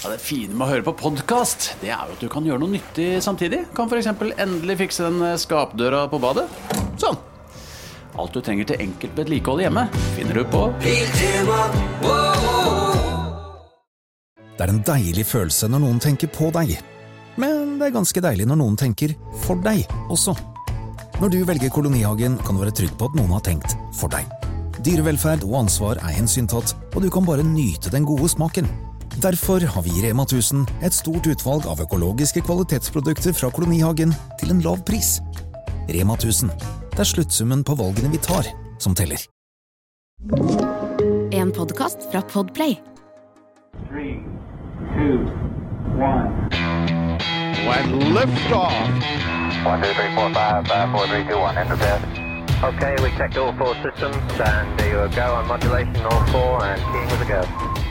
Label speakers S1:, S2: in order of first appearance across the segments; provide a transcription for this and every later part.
S1: Ja, det fine med å høre på podkast, det er jo at du kan gjøre noe nyttig samtidig. Kan f.eks. endelig fikse den skapdøra på badet. Sånn. Alt du trenger til enkelt vedlikehold hjemme, finner du på
S2: Det er en deilig følelse når noen tenker på deg. Men det er ganske deilig når noen tenker for deg også. Når du velger Kolonihagen, kan du være trygg på at noen har tenkt for deg. Dyrevelferd og ansvar er hensyntatt, og du kan bare nyte den gode smaken. Derfor har vi i Rema 1000 et stort utvalg av økologiske kvalitetsprodukter fra Kolonihagen til en lav pris. Rema 1000. Det er sluttsummen på valgene vi tar, som teller.
S3: En podkast fra Podplay.
S4: Three, two, one.
S5: When liftoff.
S6: One, two, three, four, five, five, four, three, two, one. Enter bed.
S7: Okay, we checked all four systems, and there you go on modulation, all four, and keying with a go.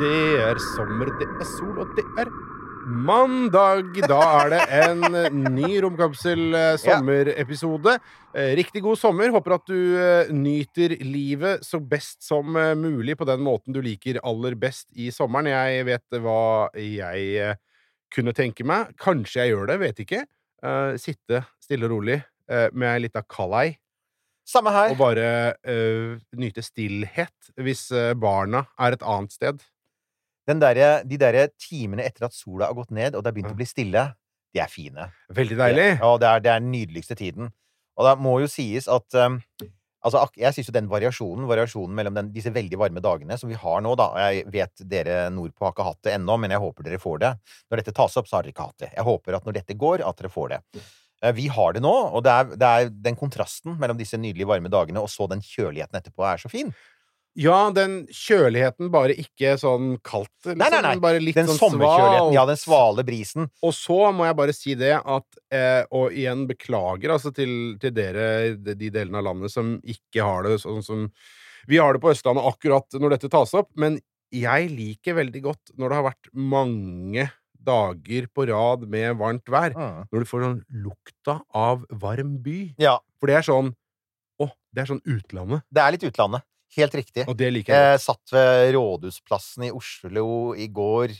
S5: Det er sommer, det er sol, og det er mandag. Da er det en ny Romkapsel-sommerepisode. Eh, Riktig god sommer. Håper at du eh, nyter livet så best som eh, mulig på den måten du liker aller best i sommeren. Jeg vet hva jeg eh, kunne tenke meg. Kanskje jeg gjør det, vet ikke. Eh, Sitte stille og rolig eh, med ei lita kalei
S8: Samme her.
S5: og bare uh, nyte stillhet hvis eh, barna er et annet sted.
S8: Den derre- de derre timene etter at sola har gått ned, og det har begynt å bli stille, de er fine.
S5: Veldig deilig.
S8: Ja, det er, det er den nydeligste tiden. Og det må jo sies at um, Altså, jeg syns jo den variasjonen, variasjonen mellom den, disse veldig varme dagene som vi har nå, da og Jeg vet dere nordpå har ikke hatt det ennå, men jeg håper dere får det. Når dette tas opp, så har dere ikke hatt det. Jeg håper at når dette går, at dere får det. Eh, Vi har det nå, og det er, det er den kontrasten mellom disse nydelige varme dagene og så den kjøligheten etterpå er så fin.
S5: Ja, den kjøligheten, bare ikke sånn kaldt. Liksom,
S8: Nei, nei, nei.
S5: Bare litt
S8: Den
S5: sånn
S8: sommerkjøligheten,
S5: sval.
S8: ja, den svale brisen.
S5: Og så må jeg bare si det at eh, Og igjen beklager altså til, til dere, de, de delene av landet som ikke har det sånn som vi har det på Østlandet akkurat når dette tas opp, men jeg liker veldig godt når det har vært mange dager på rad med varmt vær,
S8: Mm.
S5: når du får sånn lukta av varm by.
S8: Ja.
S5: For det er sånn Å, det er sånn utlandet.
S8: Det er litt utlandet. Helt riktig.
S5: Og det liker jeg.
S8: Jeg satt ved Rådhusplassen i Oslo i går,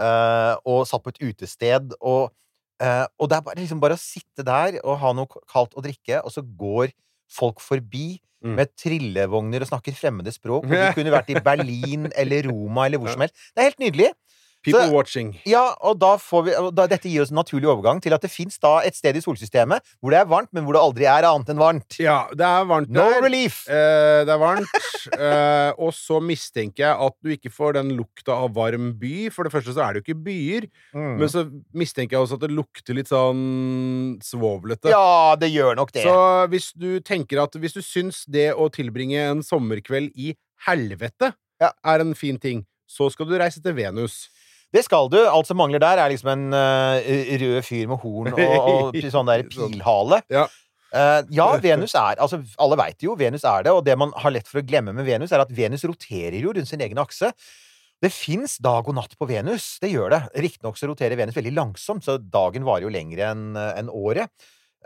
S8: eh, og satt på et utested, og, eh, og det er bare, liksom bare å sitte der og ha noe kaldt å drikke, og så går folk forbi
S5: Mm.
S8: med trillevogner og snakker fremmede språk, og de kunne vært i Berlin eller Roma eller hvor som helst. Det er helt nydelig.
S5: People
S8: så-
S5: watching.
S8: Ja, og da får vi, da, dette gir oss en naturlig overgang til at det fins et sted i solsystemet hvor det er varmt, men hvor det aldri er annet enn varmt.
S5: Ja, det er varmt
S8: No
S5: der.
S8: relief!
S5: Eh, det er varmt. eh, og så mistenker jeg at du ikke får den lukta av varm by. For det første så er det jo ikke byer.
S8: Mm.
S5: Men så mistenker jeg også at det lukter litt sånn svovlete.
S8: Ja, det gjør nok det.
S5: Så hvis du tenker at Hvis du syns det å tilbringe en sommerkveld i helvete
S8: Ja.
S5: er en fin ting, så skal du reise til Venus.
S8: Det skal du. Alt som mangler der, er liksom en uh, rød fyr med horn og, og sånn der pilhale.
S5: Ja.
S8: Uh, ja, Venus er Altså, alle veit jo, Venus er det, og det man har lett for å glemme med Venus, er at Venus roterer jo rundt sin egen akse. Det fins dag og natt på Venus. Det gjør det. Riktignok så roterer Venus veldig langsomt, så dagen varer jo lenger enn en året,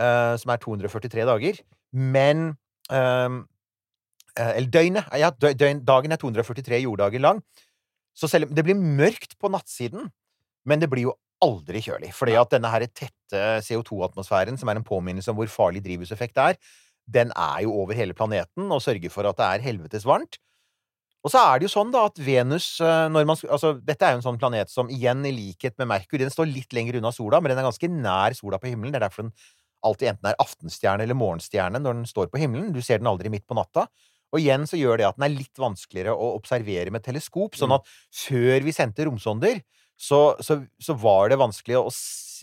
S8: uh, som er 243 dager. Men Eller døgnet. Ja, døgn, dagen er 243 jorddager lang. Så selv om det blir mørkt på nattsiden, men det blir jo aldri kjølig. Fordi at denne her tette CO2-atmosfæren, som er en påminnelse om hvor farlig drivhuseffekt er, den er jo over hele planeten og sørger for at det er helvetes varmt. Og så er det jo sånn da at Venus eh, når man, altså, Dette er jo en sånn planet som igjen, i likhet med Merkur, den står litt lenger unna sola, men den er ganske nær sola på himmelen. Det er derfor den alltid enten er aftenstjerne eller morgenstjerne når den står på himmelen. Du ser den aldri midt på natta. Og igjen så gjør det at den er litt vanskeligere å observere med teleskop. Sånn at før vi sendte romsonder, så, så, så var det vanskelig å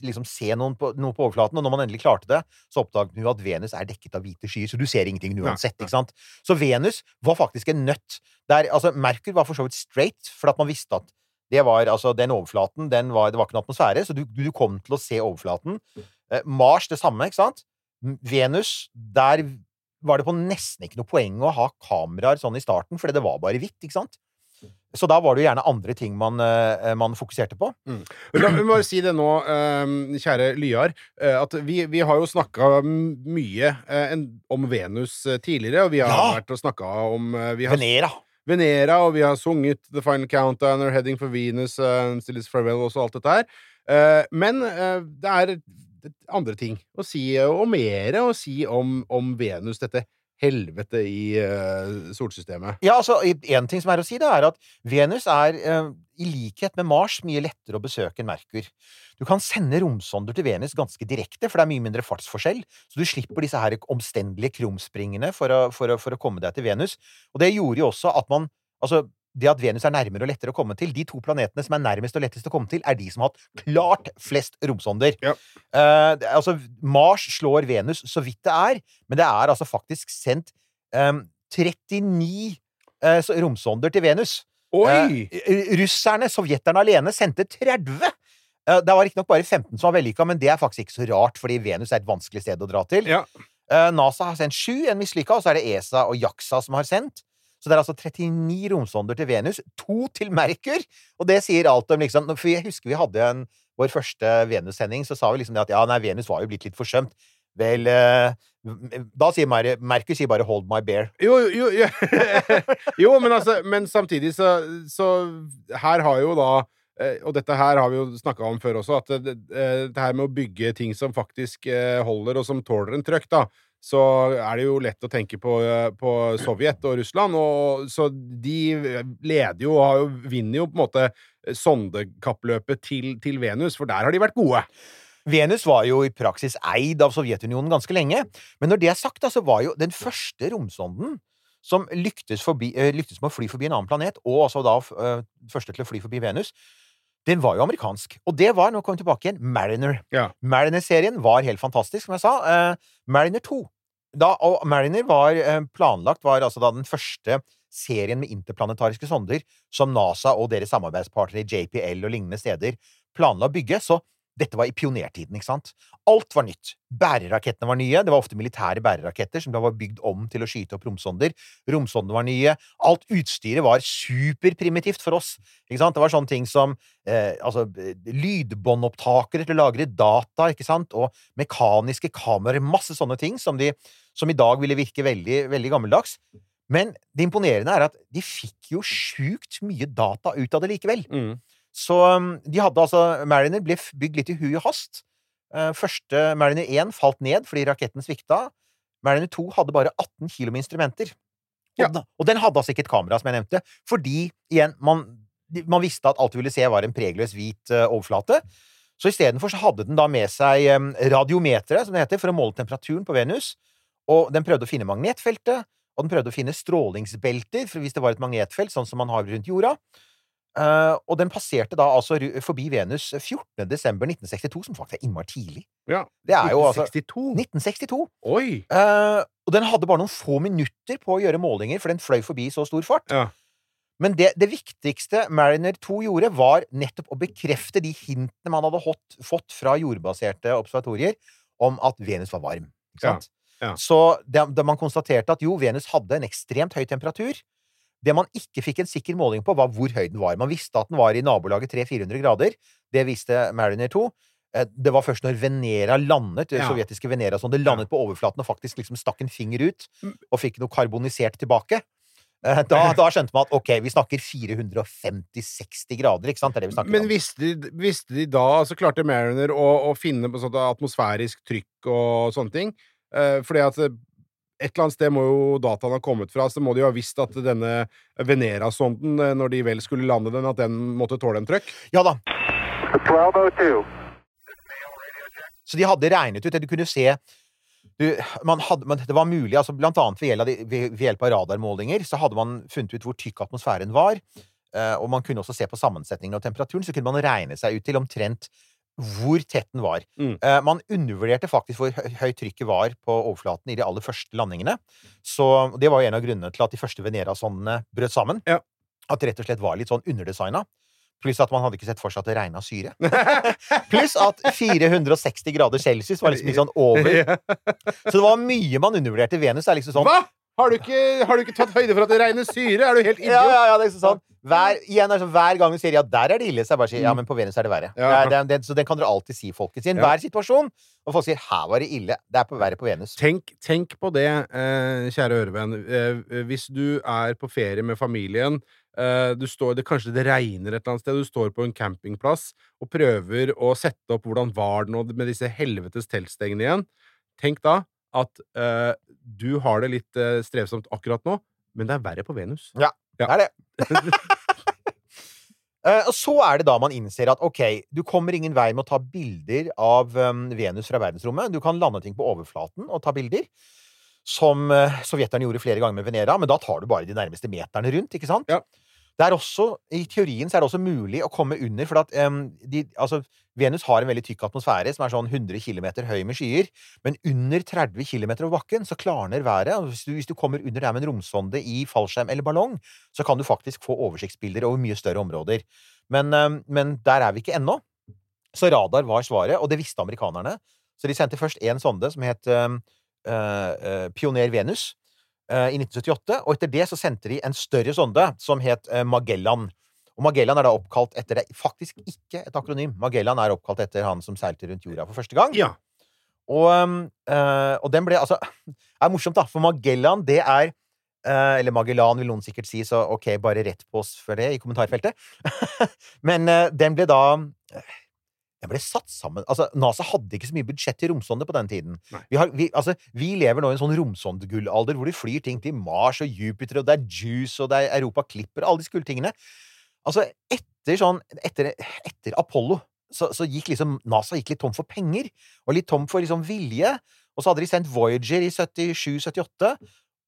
S8: liksom se noen på, noe på overflaten. Og når man endelig klarte det, så oppdaget du at Venus er dekket av hvite skyer, så du ser ingenting uansett. ikke sant? Så Venus var faktisk en nøtt. Der, altså, Merkur var for så vidt straight, for at man visste at det var, altså, den overflaten den var, Det var ikke noen atmosfære, så du, du kom til å se overflaten. Eh, Mars det samme, ikke sant? Venus, der var det på nesten ikke noe poeng å ha kameraer sånn i starten, fordi det var bare hvitt, ikke sant? Så da var det jo gjerne andre ting man, eh, man fokuserte på.
S5: La meg bare si det nå, eh, kjære Lyar, eh, at vi, vi har jo snakka mye eh, om Venus tidligere, og vi har
S8: Ja.
S5: vært og snakka om har,
S8: Venera.
S5: Venera, og vi har sunget The Final Countdown or Heading for Venus, uh, Still Is Farewell og alt dette her. Men det er andre ting å si, eh, og mer å si om, om Venus, dette helvete i uh, solsystemet.
S8: Ja, altså, En ting som er å si, det er at Venus er, uh, i likhet med Mars, mye lettere å besøke enn Merkur. Du kan sende romsonder til Venus ganske direkte, for det er mye mindre fartsforskjell. Så du slipper disse her omstendelige krumspringene for å, for å, for å komme deg til Venus. Og det gjorde jo også at man Altså, det at Venus er nærmere og lettere å komme til De to planetene som er nærmest og lettest å komme til, er de som har hatt klart flest romsonder.
S5: Ja.
S8: Uh, altså, Mars slår Venus så vidt det er, men det er altså faktisk sendt um, 39 uh, romsonder til Venus.
S5: Oi!
S8: Uh, russerne, sovjeterne alene, sendte 30. Eh, det var riktignok bare 15 som var vellykka, men det er faktisk ikke så rart, fordi Venus er et vanskelig sted å dra til.
S5: Ja.
S8: NASA har sendt sju, en mislykka, og så er det ESA og JAXA som har sendt. Så det er altså 39 romsonder til Venus, to til Merkur, og det sier alt om liksom For jeg husker vi hadde en, vår første Venus-sending, så sa vi liksom det at ja, nei, Venus var jo blitt litt forsømt. Vel eh, Da sier Mer Merkur sier bare 'hold my bear'.
S5: Jo, jo, jo, jo men, altså, men samtidig så, så Her har jo da eh, Og dette her har vi jo snakka om før også, at det, eh, det her med å bygge ting som faktisk holder, og som tåler en trøkk, da, så er det jo lett å tenke på, eh, på Sovjet og Russland. Og, så de leder jo og vinner jo på en måte sondekappløpet til, til Venus, for der har de vært gode.
S8: Venus var jo i praksis eid av Sovjetunionen ganske lenge. Men når det er sagt, så så var jo den første romsonden som lyktes, forbi, eh, lyktes med å fly forbi en annen planet, og altså da uh, første til å fly forbi Venus, den var jo amerikansk. Og det var, nå kommer vi tilbake igjen, Mariner.
S5: Ja.
S8: Mariner-serien var helt fantastisk, som jeg sa. Uh, Mariner 2. Da, og Mariner var eh, planlagt, var altså da den første serien med interplanetariske sonder som NASA og deres samarbeidspartnere i JPL og lignende steder planla å bygge. Så dette var i pionertiden, ikke sant? Alt var nytt. Bærerakettene var nye. Det var ofte militære bæreraketter som da var bygd om til å skyte opp romsonder. Romsondene var nye. Alt utstyret var superprimitivt for oss. Ikke sant? Det var sånne ting som eh, altså, lydbåndopptakere til å lagre data, ikke sant? Og mekaniske kameraer. Masse sånne ting som, de, som i dag ville virke veldig, veldig gammeldags. Men det imponerende er at de fikk jo sjukt mye data ut av det likevel.
S5: Mm.
S8: Så um, de hadde altså Mariner ble bygd litt i hui og hast. Eh, første Mariner 1 falt ned fordi raketten svikta. Mariner 2 hadde bare 18 kilo med instrumenter. Og,
S5: Ja.
S8: den, og den hadde altså ikke et kamera, som jeg nevnte, fordi igjen, man, man visste at alt du ville se, var en pregløs hvit uh, overflate. Så istedenfor så hadde den da med seg um, radiometeret, som det heter, for å måle temperaturen på Venus. Og den prøvde å finne magnetfeltet, og den prøvde å finne strålingsbelter, for hvis det var et magnetfelt, sånn som man har rundt jorda. Eh, og den passerte da altså forbi Venus 14. desember 1962, som faktisk er innmari tidlig.
S5: Ja.
S8: Det er jo altså 1962!
S5: Oi!
S8: Uh, og den hadde bare noen få minutter på å gjøre målinger, for den fløy forbi i så stor fart.
S5: Ja.
S8: Men det, det viktigste Mariner 2 gjorde, var nettopp å bekrefte de hintene man hadde hot, fått fra jordbaserte observatorier om at Venus var varm.
S5: Ja, ja.
S8: Så det, da man konstaterte at jo, Venus hadde en ekstremt høy temperatur Det man ikke fikk en sikker måling på, var hvor høy den var. Man visste at den var i nabolaget 300-400 grader. Det visste Mariner 2. Eh, Det var først når Venera landet, det
S5: Ja.
S8: sovjetiske Venera, sånn, det landet på overflaten og faktisk liksom stakk en finger ut
S5: Mm.
S8: og fikk noe karbonisert tilbake. Eh, Da, da skjønte man at ok, vi snakker 450-60 grader, ikke sant? Det er det vi snakker
S5: Men
S8: om.
S5: visste de, visste de da altså Klarte Mariner å, å finne på sånt atmosfærisk trykk og sånne ting? Eh, fordi at eh, et eller annet sted må jo dataen ha kommet fra, så må de jo ha visst at denne Venera-sonden, eh, når de vel skulle lande den, at den måtte tåle en trøkk.
S8: Ja da.
S6: 1202.
S8: Så de hadde regnet ut det. Du kunne se du, man hadde, man, det var mulig, altså blant annet ved hjelp, av, de- ved, ved hjelp av radarmålinger, så hadde man funnet ut hvor tykk atmosfæren var. eh, og man kunne også se på sammensetningen og temperaturen, så kunne man regne seg ut til omtrent hvor tett den var.
S5: Mm.
S8: Uh, man undervurderte faktisk hvor høyt trykket var på overflaten i de aller første landingene. Så det var jo en av grunnene til at de første Venera-sondene brøt sammen.
S5: Ja.
S8: At det rett og slett var litt sånn underdesigna. Pluss at man hadde ikke sett for seg at det regna syre. Pluss at 460 grader celsius var liksom litt sånn over. Så det var mye man undervurderte. Venus er liksom sånn
S5: Hva?! Har du, ikke, har du ikke tatt høyde for at det regner syre? Er du helt
S8: Ja,
S5: idiot?
S8: ja, ja, det er liksom sånn. Hver, igjen, altså, hver gang du sier ja, der er det ille, så jeg bare sier ja, men på Venus er det verre.
S5: Ja.
S8: Det er, det så den kan dere alltid si, folkens. I
S5: Ja.
S8: enhver situasjon. Og folk sier her var det ille. Det er på verre på Venus.
S5: Tenk, tenk på det, eh, kjære ørevenn. Eh, hvis du er på ferie med familien eh, du står, det, Kanskje det regner et eller annet sted, du står på en campingplass og prøver å sette opp hvordan var det nå med disse helvetes teltstengene igjen. Tenk da at uh, du har det litt uh, strevsomt akkurat nå, men det er verre på Venus.
S8: Ja, det er det. Eh, og så er det da man innser at ok, du kommer ingen vei med å ta bilder av um, Venus fra verdensrommet. Du kan lande ting på overflaten og ta bilder. Som uh, sovjeterne gjorde flere ganger med Venera, men da tar du bare de nærmeste meterne rundt. ikke sant?
S5: Ja.
S8: Det er også, I teorien så er det også mulig å komme under, for at um, de, altså, Venus har en veldig tykk atmosfære som er sånn 100 km høy med skyer. Men under 30 km over bakken så klarner været. Hvis du, hvis du kommer under der med en romsonde i fallskjerm eller ballong, så kan du faktisk få oversiktsbilder over mye større områder. Men, um, men der er vi ikke ennå. Så radar var svaret, og det visste amerikanerne. Så de sendte først én sonde som het um, uh, uh, Pioner Venus i 1978. Og etter det så sendte de en større sonde som het uh, Magellan. Og Magellan er da oppkalt etter det Faktisk ikke et akronym. Magellan er oppkalt etter han som seilte rundt jorda for første gang.
S5: Ja.
S8: Og, um, uh, og den ble altså Det er morsomt, da, for Magellan, det er Eller Magellan, vil noen sikkert si, så ok, bare rett på oss for det i kommentarfeltet. Men den ble da Den ble satt sammen Altså, NASA hadde ikke så mye budsjett til romsonder på den tiden. Vi, har, vi, altså, vi lever nå i en sånn romsondegullalder hvor de flyr ting til Mars og Jupiter, og det er Juice, og det er Europa Clipper, alle disse gulltingene. Altså, etter sånn Etter, etter Apollo så, så gikk liksom NASA gikk litt tom for penger, og litt tom for liksom vilje. Og så hadde de sendt Voyager i 77-78,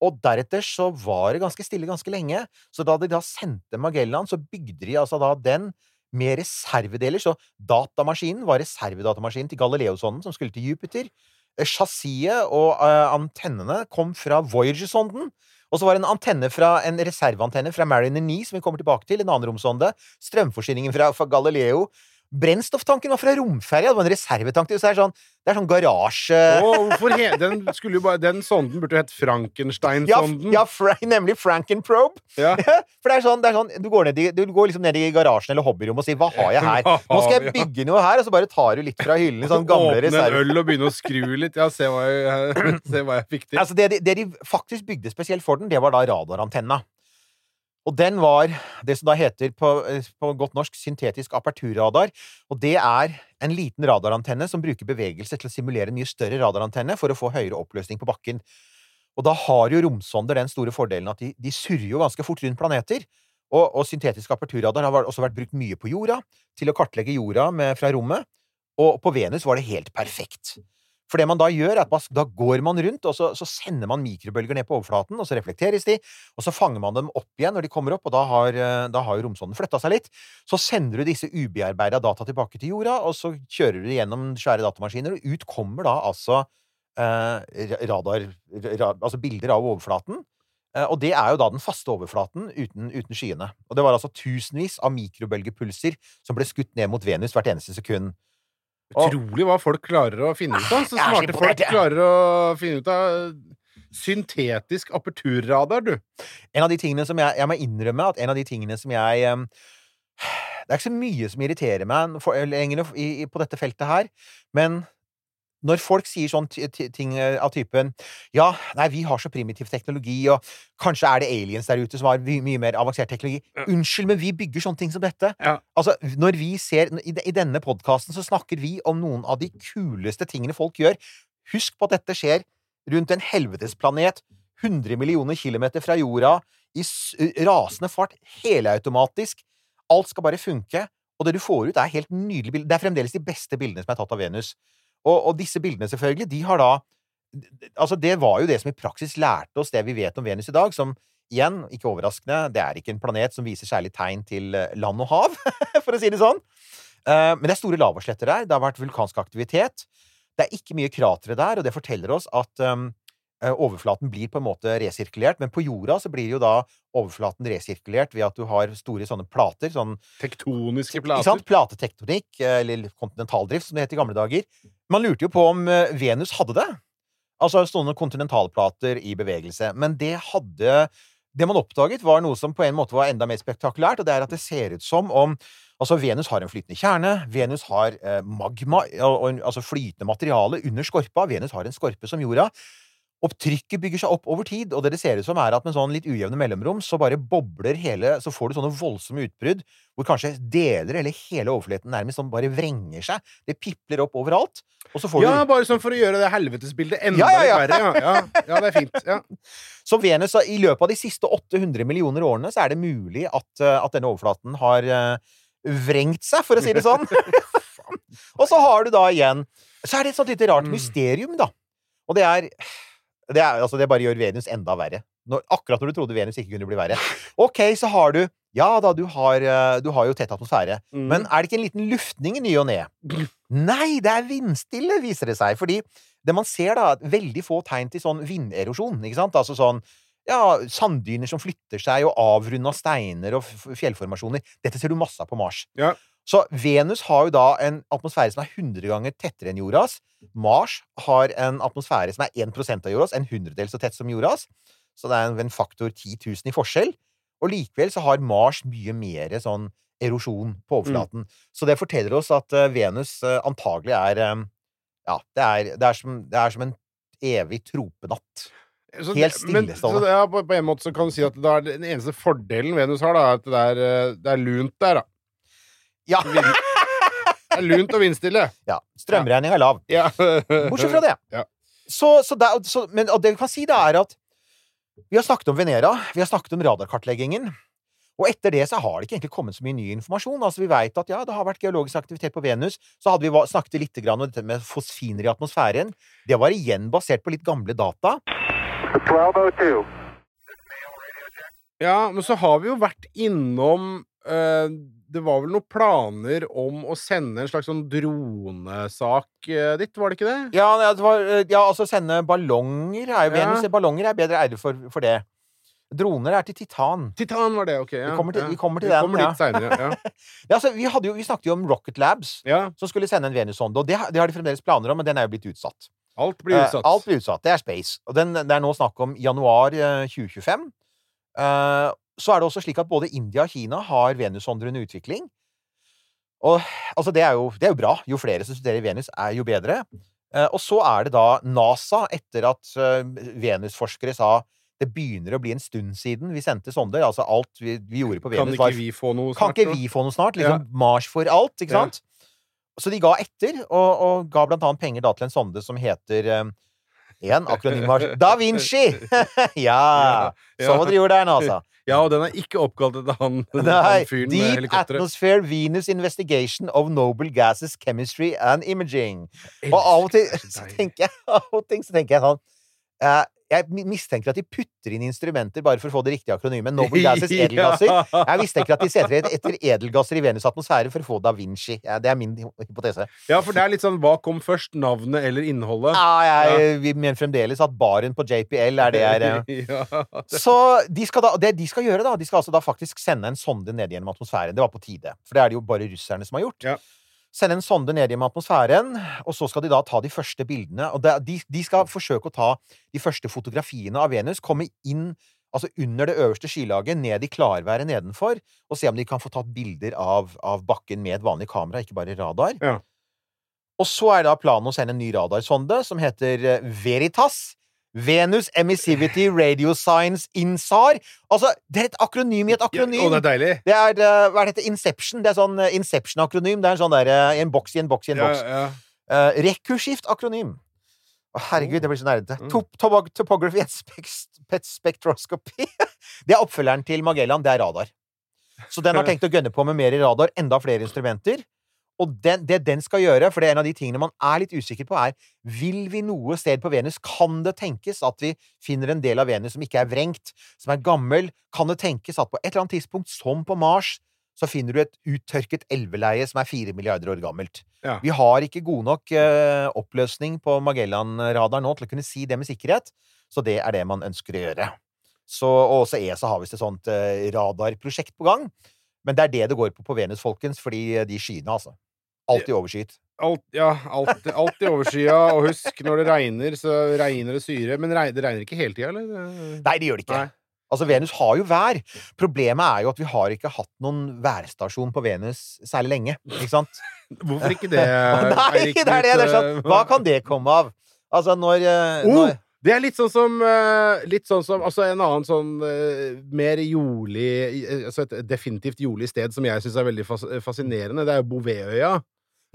S8: og deretter så var det ganske stille ganske lenge. Så da de da sendte Magellan, så bygde de altså da den med reservedeler. Så datamaskinen var reservedatamaskinen til Galileo-sonden som skulle til Jupiter. Eh, Chassiset og uh, antennene kom fra Voyager-sonden. Og så var det en antenne fra, en reserveantenne fra Mariner 9, som vi kommer tilbake til, en annen romsonde. Strømforsyningen fra, fra Galileo. Brennstofftanken var fra romferja, det var en reservetank. Det er sånn, det er sånn garasje...
S5: oh, den, bare, den sonden burde jo hett Frankenstein-sonden.
S8: ja fra, nemlig Frankenprobe.
S5: Ja.
S8: For det er sånn, det er sånn du, går ned i, du går liksom ned i garasjen eller hobbyrommet og sier 'hva har jeg her'? Nå skal jeg bygge noe her, og så bare tar du litt fra hyllen. Sånn gamle
S5: Åpne en øl og begynne å skru litt. Ja, se hva jeg, se hva jeg fikk til.
S8: Altså det, de- det de faktisk bygde spesielt for den, det var da radarantenna. Og den var det som da heter på, eh, på godt norsk syntetisk aperturradar. Og det er en liten radarantenne som bruker bevegelse til å simulere en mye større radarantenne for å få høyere oppløsning på bakken. Og da har jo romsonder den store fordelen at de, de surrer jo ganske fort rundt planeter. Og, og syntetisk aperturradar har også vært brukt mye på jorda, til å kartlegge jorda med, fra rommet. Og på Venus var det helt perfekt. For det man da gjør, er at da går man rundt, og så, så sender man mikrobølger ned på overflaten, og så reflekteres de, og så fanger man dem opp igjen når de kommer opp, og da har, eh, da har romsonden flytta seg litt. Så sender du disse ubearbeida data tilbake til jorda, og så kjører du gjennom svære datamaskiner, og ut kommer da altså eh, radar ra, Altså bilder av overflaten. Eh, og det er jo da den faste overflaten uten, uten skyene. Og det var altså tusenvis av mikrobølgepulser som ble skutt ned mot Venus hvert eneste sekund.
S5: Utrolig hva folk klarer å finne ut av. Så smarte folk klarer å finne ut av syntetisk aperturradar, du.
S8: En av de tingene som jeg, jeg må innrømme at en av de tingene som jeg Det er ikke så mye som irriterer meg for, lenger i, i, på dette feltet her, men når folk sier sånn ti- ting eh, av typen Ja, nei, vi har så primitiv teknologi, og kanskje er det aliens der ute som har mye, mye mer avansert teknologi. Unnskyld, men vi bygger sånne ting som dette.
S5: Ja.
S8: Altså, når vi ser I, denne podkasten så snakker vi om noen av de kuleste tingene folk gjør. Husk på at dette skjer rundt en helvetesplanet 100 millioner kilometer fra jorda, i rasende fart, helautomatisk. Alt skal bare funke, og det du får ut, er helt nydelig bilde. Det er fremdeles de beste bildene som er tatt av Venus. Og, og disse bildene, selvfølgelig, de har da Altså, det var jo det som i praksis lærte oss det vi vet om Venus i dag, som igjen, ikke overraskende, det er ikke en planet som viser særlig tegn til eh, land og hav, for å si det sånn. Eh, Men det er store lavasletter der, det har vært vulkansk aktivitet. Det er ikke mye kratre der, og det forteller oss at um, eh, overflaten blir på en måte resirkulert, men på jorda så blir jo da overflaten resirkulert ved at du har store sånne plater, sånn
S5: Tektoniske
S8: ikke sant?
S5: plater.
S8: Platetektonikk, eh, eller kontinentaldrift, som det het i gamle dager. Man lurte jo på om eh, Venus hadde det. Altså sånne kontinentalplater i bevegelse. Men det hadde det man oppdaget, var noe som på en måte var enda mer spektakulært, og det er at det ser ut som om Altså, Venus har en flytende kjerne. Venus har eh, magma, altså flytende materiale under skorpa. Venus har en skorpe som jorda. Og trykket bygger seg opp over tid, og det det ser ut som, er at med sånn litt ujevne mellomrom, så bare bobler hele Så får du sånne voldsomme utbrudd hvor kanskje deler eller hele overflaten nærmest sånn bare vrenger seg. Det pipler opp overalt. Og så får
S5: Ja,
S8: du
S5: bare sånn for å gjøre det helvetesbildet enda
S8: Ja, ja, ja.
S5: verre. Ja. Ja, ja, det er fint. Ja.
S8: Så Venus, i løpet av de siste 800 millioner årene, så er det mulig at, eh, at denne overflaten har eh, vrengt seg, for å si det sånn. og så har du da igjen Så er det et sånt lite rart
S5: Mm.
S8: mysterium, da. Og det er det, er, altså det bare gjør Venus enda verre. Når, akkurat når du trodde Venus ikke kunne bli verre. OK, så har du Ja da, du har, eh, du har jo tett atmosfære.
S5: Mm.
S8: Men er det ikke en liten luftning i ny og ne? Nei, det er vindstille, viser det seg. Fordi det man ser, da, er veldig få tegn til sånn vinderosjon. Ikke sant? Altså sånn ja, sanddyner som flytter seg, og avrunda steiner og fjellformasjoner. Dette ser du masse av på Mars.
S5: Ja.
S8: Så Venus har jo da en atmosfære som er 100 ganger tettere enn jordas. Mars har en atmosfære som er 1% av jordas, en hundredel så tett som jordas. Så det er en- faktor 10 000 i forskjell. Og likevel så har Mars mye mer sånn erosjon på overflaten. Så det forteller oss at eh, Venus eh, antagelig er eh, Ja, det er, det, er som, det er som en evig tropenatt.
S5: Så
S8: Helt
S5: men-
S8: stillestående.
S5: Ja, på, på en måte så kan du si at det er den eneste fordelen Venus har, da, er at det er, det er lunt der, da.
S8: Ja!
S5: Det er lunt og vindstille.
S8: ja Strømregninga er lav.
S5: Ja.
S8: Bortsett fra det.
S5: Ja.
S8: Så, så det, så, men og det vi kan si, da, er at vi har snakket om Venera, vi har snakket om radarkartleggingen. Og etter det så har det ikke egentlig kommet så mye ny informasjon. Altså Vi vet at ja, det har vært geologisk aktivitet på Venus. Så hadde vi snakket litt om dette med fosfiner i atmosfæren. Det var igjen basert på litt gamle data.
S6: 1202.
S5: Ja, men så har vi jo vært innom eh, Det var vel noen planer om å sende en slags sånn dronesak eh, dit, var det ikke det?
S8: Ja, ja, det var, eh, ja altså sende ballonger er jo
S5: Ja.
S8: Venus ballonger er bedre ære for, for det. Droner er til titan.
S5: Titan var det, ok. Ja,
S8: Vi kommer til-
S5: ja.
S8: vi kommer til
S5: Vi
S8: den,
S5: kommer
S8: ja.
S5: senere, ja.
S8: Ja, altså, vi, hadde jo, vi snakket jo om Rocket Labs,
S5: ja.
S8: som skulle sende en Venus-sonde. Og det, det har de fremdeles planer om, men den er jo blitt utsatt.
S5: Alt blir utsatt.
S8: Uh, alt blir utsatt. Det er space. Og den, det er nå snakk om januar uh, 2025. Eh, så er det også slik at både India og Kina har Venus-sonder under utvikling. Og altså, det er, jo, det er jo bra. Jo flere som studerer Venus, er jo bedre. Eh, og så er det da NASA, etter at eh, Venus-forskere sa det begynner å bli en stund siden vi sendte sonder. Altså alt vi, vi gjorde på Venus
S5: Kan
S8: ikke
S5: vi få noe snart?
S8: kan
S5: ikke
S8: vi få noe snart? Liksom Mars for alt, ikke
S5: Ja.
S8: sant? Så de ga etter, og, og ga blant annet penger da til en sonde som heter um, en akronym har Da Vinci! ja! Så hva dere gjorde der nå, altså.
S5: Ja, og den er ikke oppkalt etter han,
S8: Nei,
S5: han fyren med helikopteret. Deep.
S8: Atmosphere Venus Investigation of Noble Gases Chemistry and Imaging. Og av og til så tenker jeg, av og til så tenker jeg sånn eh, Jeg mistenker at de putter inn instrumenter bare for å få det riktige akronymet. Noble Gases edelgasser. Jeg mistenker at de setter etter, edelgasser i Venus' atmosfære for å få Da Vinci. Ja, det er min hypotese.
S5: Ja, for det er litt sånn hva kom først? Navnet eller innholdet?
S8: Ja, jeg ja. mener fremdeles at baren på JPL er det er eh.
S5: ja.
S8: Så de skal da, det de skal gjøre, da De skal altså da faktisk sende en sonde ned gjennom atmosfæren. Det var på tide. For det er det jo bare russerne som har gjort.
S5: Ja.
S8: Sende en sonde ned gjennom atmosfæren, og så skal de da ta de første bildene. Og de, de skal forsøke å ta de første fotografiene av Venus, komme inn altså under det øverste skylaget, ned i klarværet nedenfor, og se om de kan få tatt bilder av, av bakken med et vanlig kamera, ikke bare radar.
S5: Ja.
S8: Og så er da planen å sende en ny radarsonde som heter eh, Veritas. Venus Emissivity Radio Science INSAR. Altså, det er et akronym i et
S5: Ja,
S8: akronym.
S5: Å, det er deilig.
S8: Det er, eh, hva er dette, Inception. Det er sånn eh, Inception-akronym. Det er en sånn der, i en boks i en boks i en boks.
S5: ja.
S8: ja. Uh, Rekurskift-akronym. Å, herregud, det blir så nerdete.
S5: Mm.
S8: Top topography and spek spectroscopy. det er oppfølgeren til Magellan. Det er radar. Så den har tenkt å gønne på med mer radar, enda flere instrumenter. Og den, det den skal gjøre, for det er en av de tingene man er litt usikker på, er Vil vi noe sted på Venus? Kan det tenkes at vi finner en del av Venus som ikke er vrengt, som er gammel? Kan det tenkes at på et eller annet tidspunkt, som på Mars, så finner du et uttørket elveleie som er fire milliarder år gammelt?
S5: Ja.
S8: Vi har ikke god nok uh, oppløsning på Magellan-radar nå til å kunne si det med sikkerhet, så det er det man ønsker å gjøre. Så, og også ESA har visst et sånt uh, radarprosjekt på gang. Men det er det det går på på Venus, folkens, fordi eh, de skyene, altså. Alltid overskyet.
S5: Alt, ja, alt i overskya, og husk, når det regner, så regner det syre. Men det regner ikke hele tida, eller?
S8: Nei, det gjør det ikke.
S5: Nei.
S8: Altså, Venus har jo vær. Problemet er jo at vi har ikke hatt noen værstasjon på Venus særlig lenge. Ikke sant?
S5: Hvorfor ikke det,
S8: Nei, det er det! det er sånn. Hva kan det komme av? Altså, når, eh,
S5: Oh,
S8: når
S5: det er litt sånn som eh, Litt sånn som Altså, en annen sånn eh, mer jordlig eh, Altså et definitivt jordlig sted som jeg syns er veldig fas fascinerende, det er jo Bouvetøya.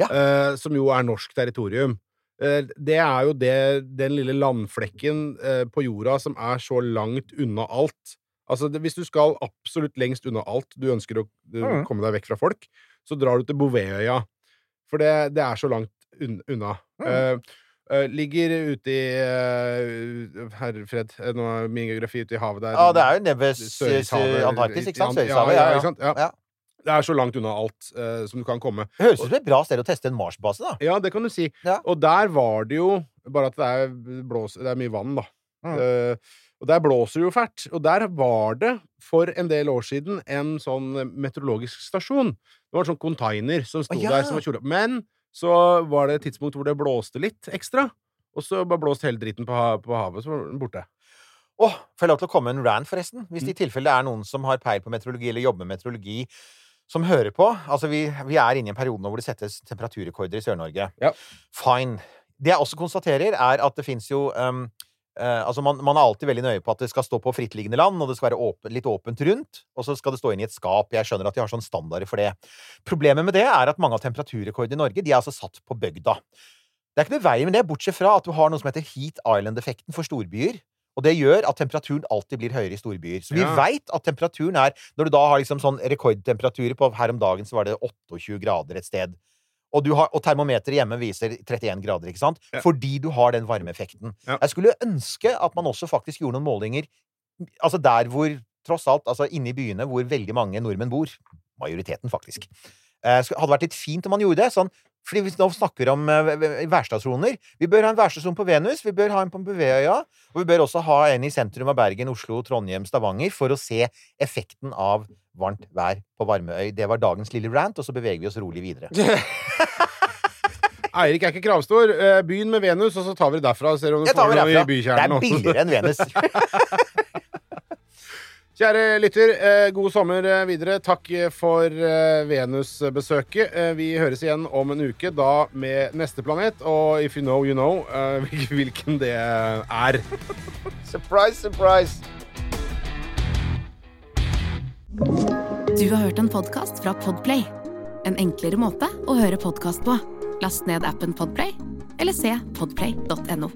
S8: Ja.
S5: eh, som jo er norsk territorium. Eh, det er jo det, den lille landflekken eh, på jorda som er så langt unna alt. Altså, det, hvis du skal absolutt lengst unna alt, du ønsker å du,
S8: mm.
S5: komme deg vekk fra folk, så drar du til Bouvetøya. For det, det er så langt un unna.
S8: Mm.
S5: Uh, eh, ligger ute i uh, Herre fred, eh, nå er min geografi ute i havet der.
S8: Ja, det er jo nede ved s-
S5: Sørhavet,
S8: s- Antarktis, ikke sant?
S5: Ja,
S8: Sørhavet,
S5: ja,
S8: ja?
S5: Ja.
S8: ja.
S5: Det er så langt unna alt uh, som du kan komme.
S8: Det høres ut som et bra sted å teste en Mars-base, da.
S5: Ja, det kan du si.
S8: Ja.
S5: Og der var det jo Bare at det er, blås, det er mye vann, da.
S8: Mm.
S5: Uh, og der blåser det jo fælt. Og der var det for en del år siden en sånn meteorologisk stasjon. Det var en sånn container som sto
S8: Å, ja.
S5: der som var kjole Men så var det et tidspunkt hvor det blåste litt ekstra. Og så bare blåste hele dritten på, på havet, så var den borte.
S8: Åh, får jeg lov til å komme med en rant, forresten? Hvis
S5: Mm.
S8: det i tilfelle er noen som har peil på meteorologi, eller jobber med meteorologi, som hører på Altså, vi, vi er inne i en periode nå hvor det settes temperaturrekorder i Sør-Norge.
S5: Ja.
S8: Fine. Det jeg også konstaterer, er at det fins jo um, uh, altså man, man er alltid veldig nøye på at det skal stå på frittliggende land, og det skal være åpen, litt åpent rundt, og så skal det stå inn i et skap. Jeg skjønner at de har sånn standarder for det. Problemet med det er at mange av temperaturrekordene i Norge de er altså satt på bygda. Det er ikke noe vei med det, bortsett fra at du har noe som heter heat island-effekten for storbyer. Og det gjør at temperaturen alltid blir høyere i storbyer. Så vi
S5: Ja.
S8: veit at temperaturen er Når du da har liksom sånn rekordtemperaturer på Her om dagen så var det 28 grader et sted. Og, du har, og termometeret hjemme viser 31 grader, ikke sant?
S5: Ja.
S8: Fordi du har den varmeeffekten.
S5: Ja.
S8: Jeg skulle ønske at man også faktisk gjorde noen målinger Altså der hvor Tross alt, altså inne i byene hvor veldig mange nordmenn bor. Majoriteten, faktisk. Eh, hadde vært litt fint om man gjorde det. Sånn, fordi vi nå snakker om eh, værstasjoner. Vi bør ha en værstasjon på Venus, vi bør ha en på Bouvetøya, og vi bør også ha en i sentrum av Bergen, Oslo, Trondheim, Stavanger, for å se effekten av varmt vær på Varmøy. Det var dagens lille rant, og så beveger vi oss rolig videre.
S5: Eirik er ikke kravstor. Eh, Begynn med Venus, og så tar vi det derfra. Ser om du
S8: Jeg tar
S5: får noe i.
S8: Det er billigere enn Venus.
S5: Kjære lytter, eh, god sommer eh, videre. Takk eh, for Venus-besøket. Vi høres igjen om en uke, da med neste planet. Og if you know, you know hvilken det er.
S8: surprise, surprise!
S3: Du har hørt en podkast fra Podplay. En enklere måte å høre podkast på. Last ned appen Podplay, eller se podplay.no.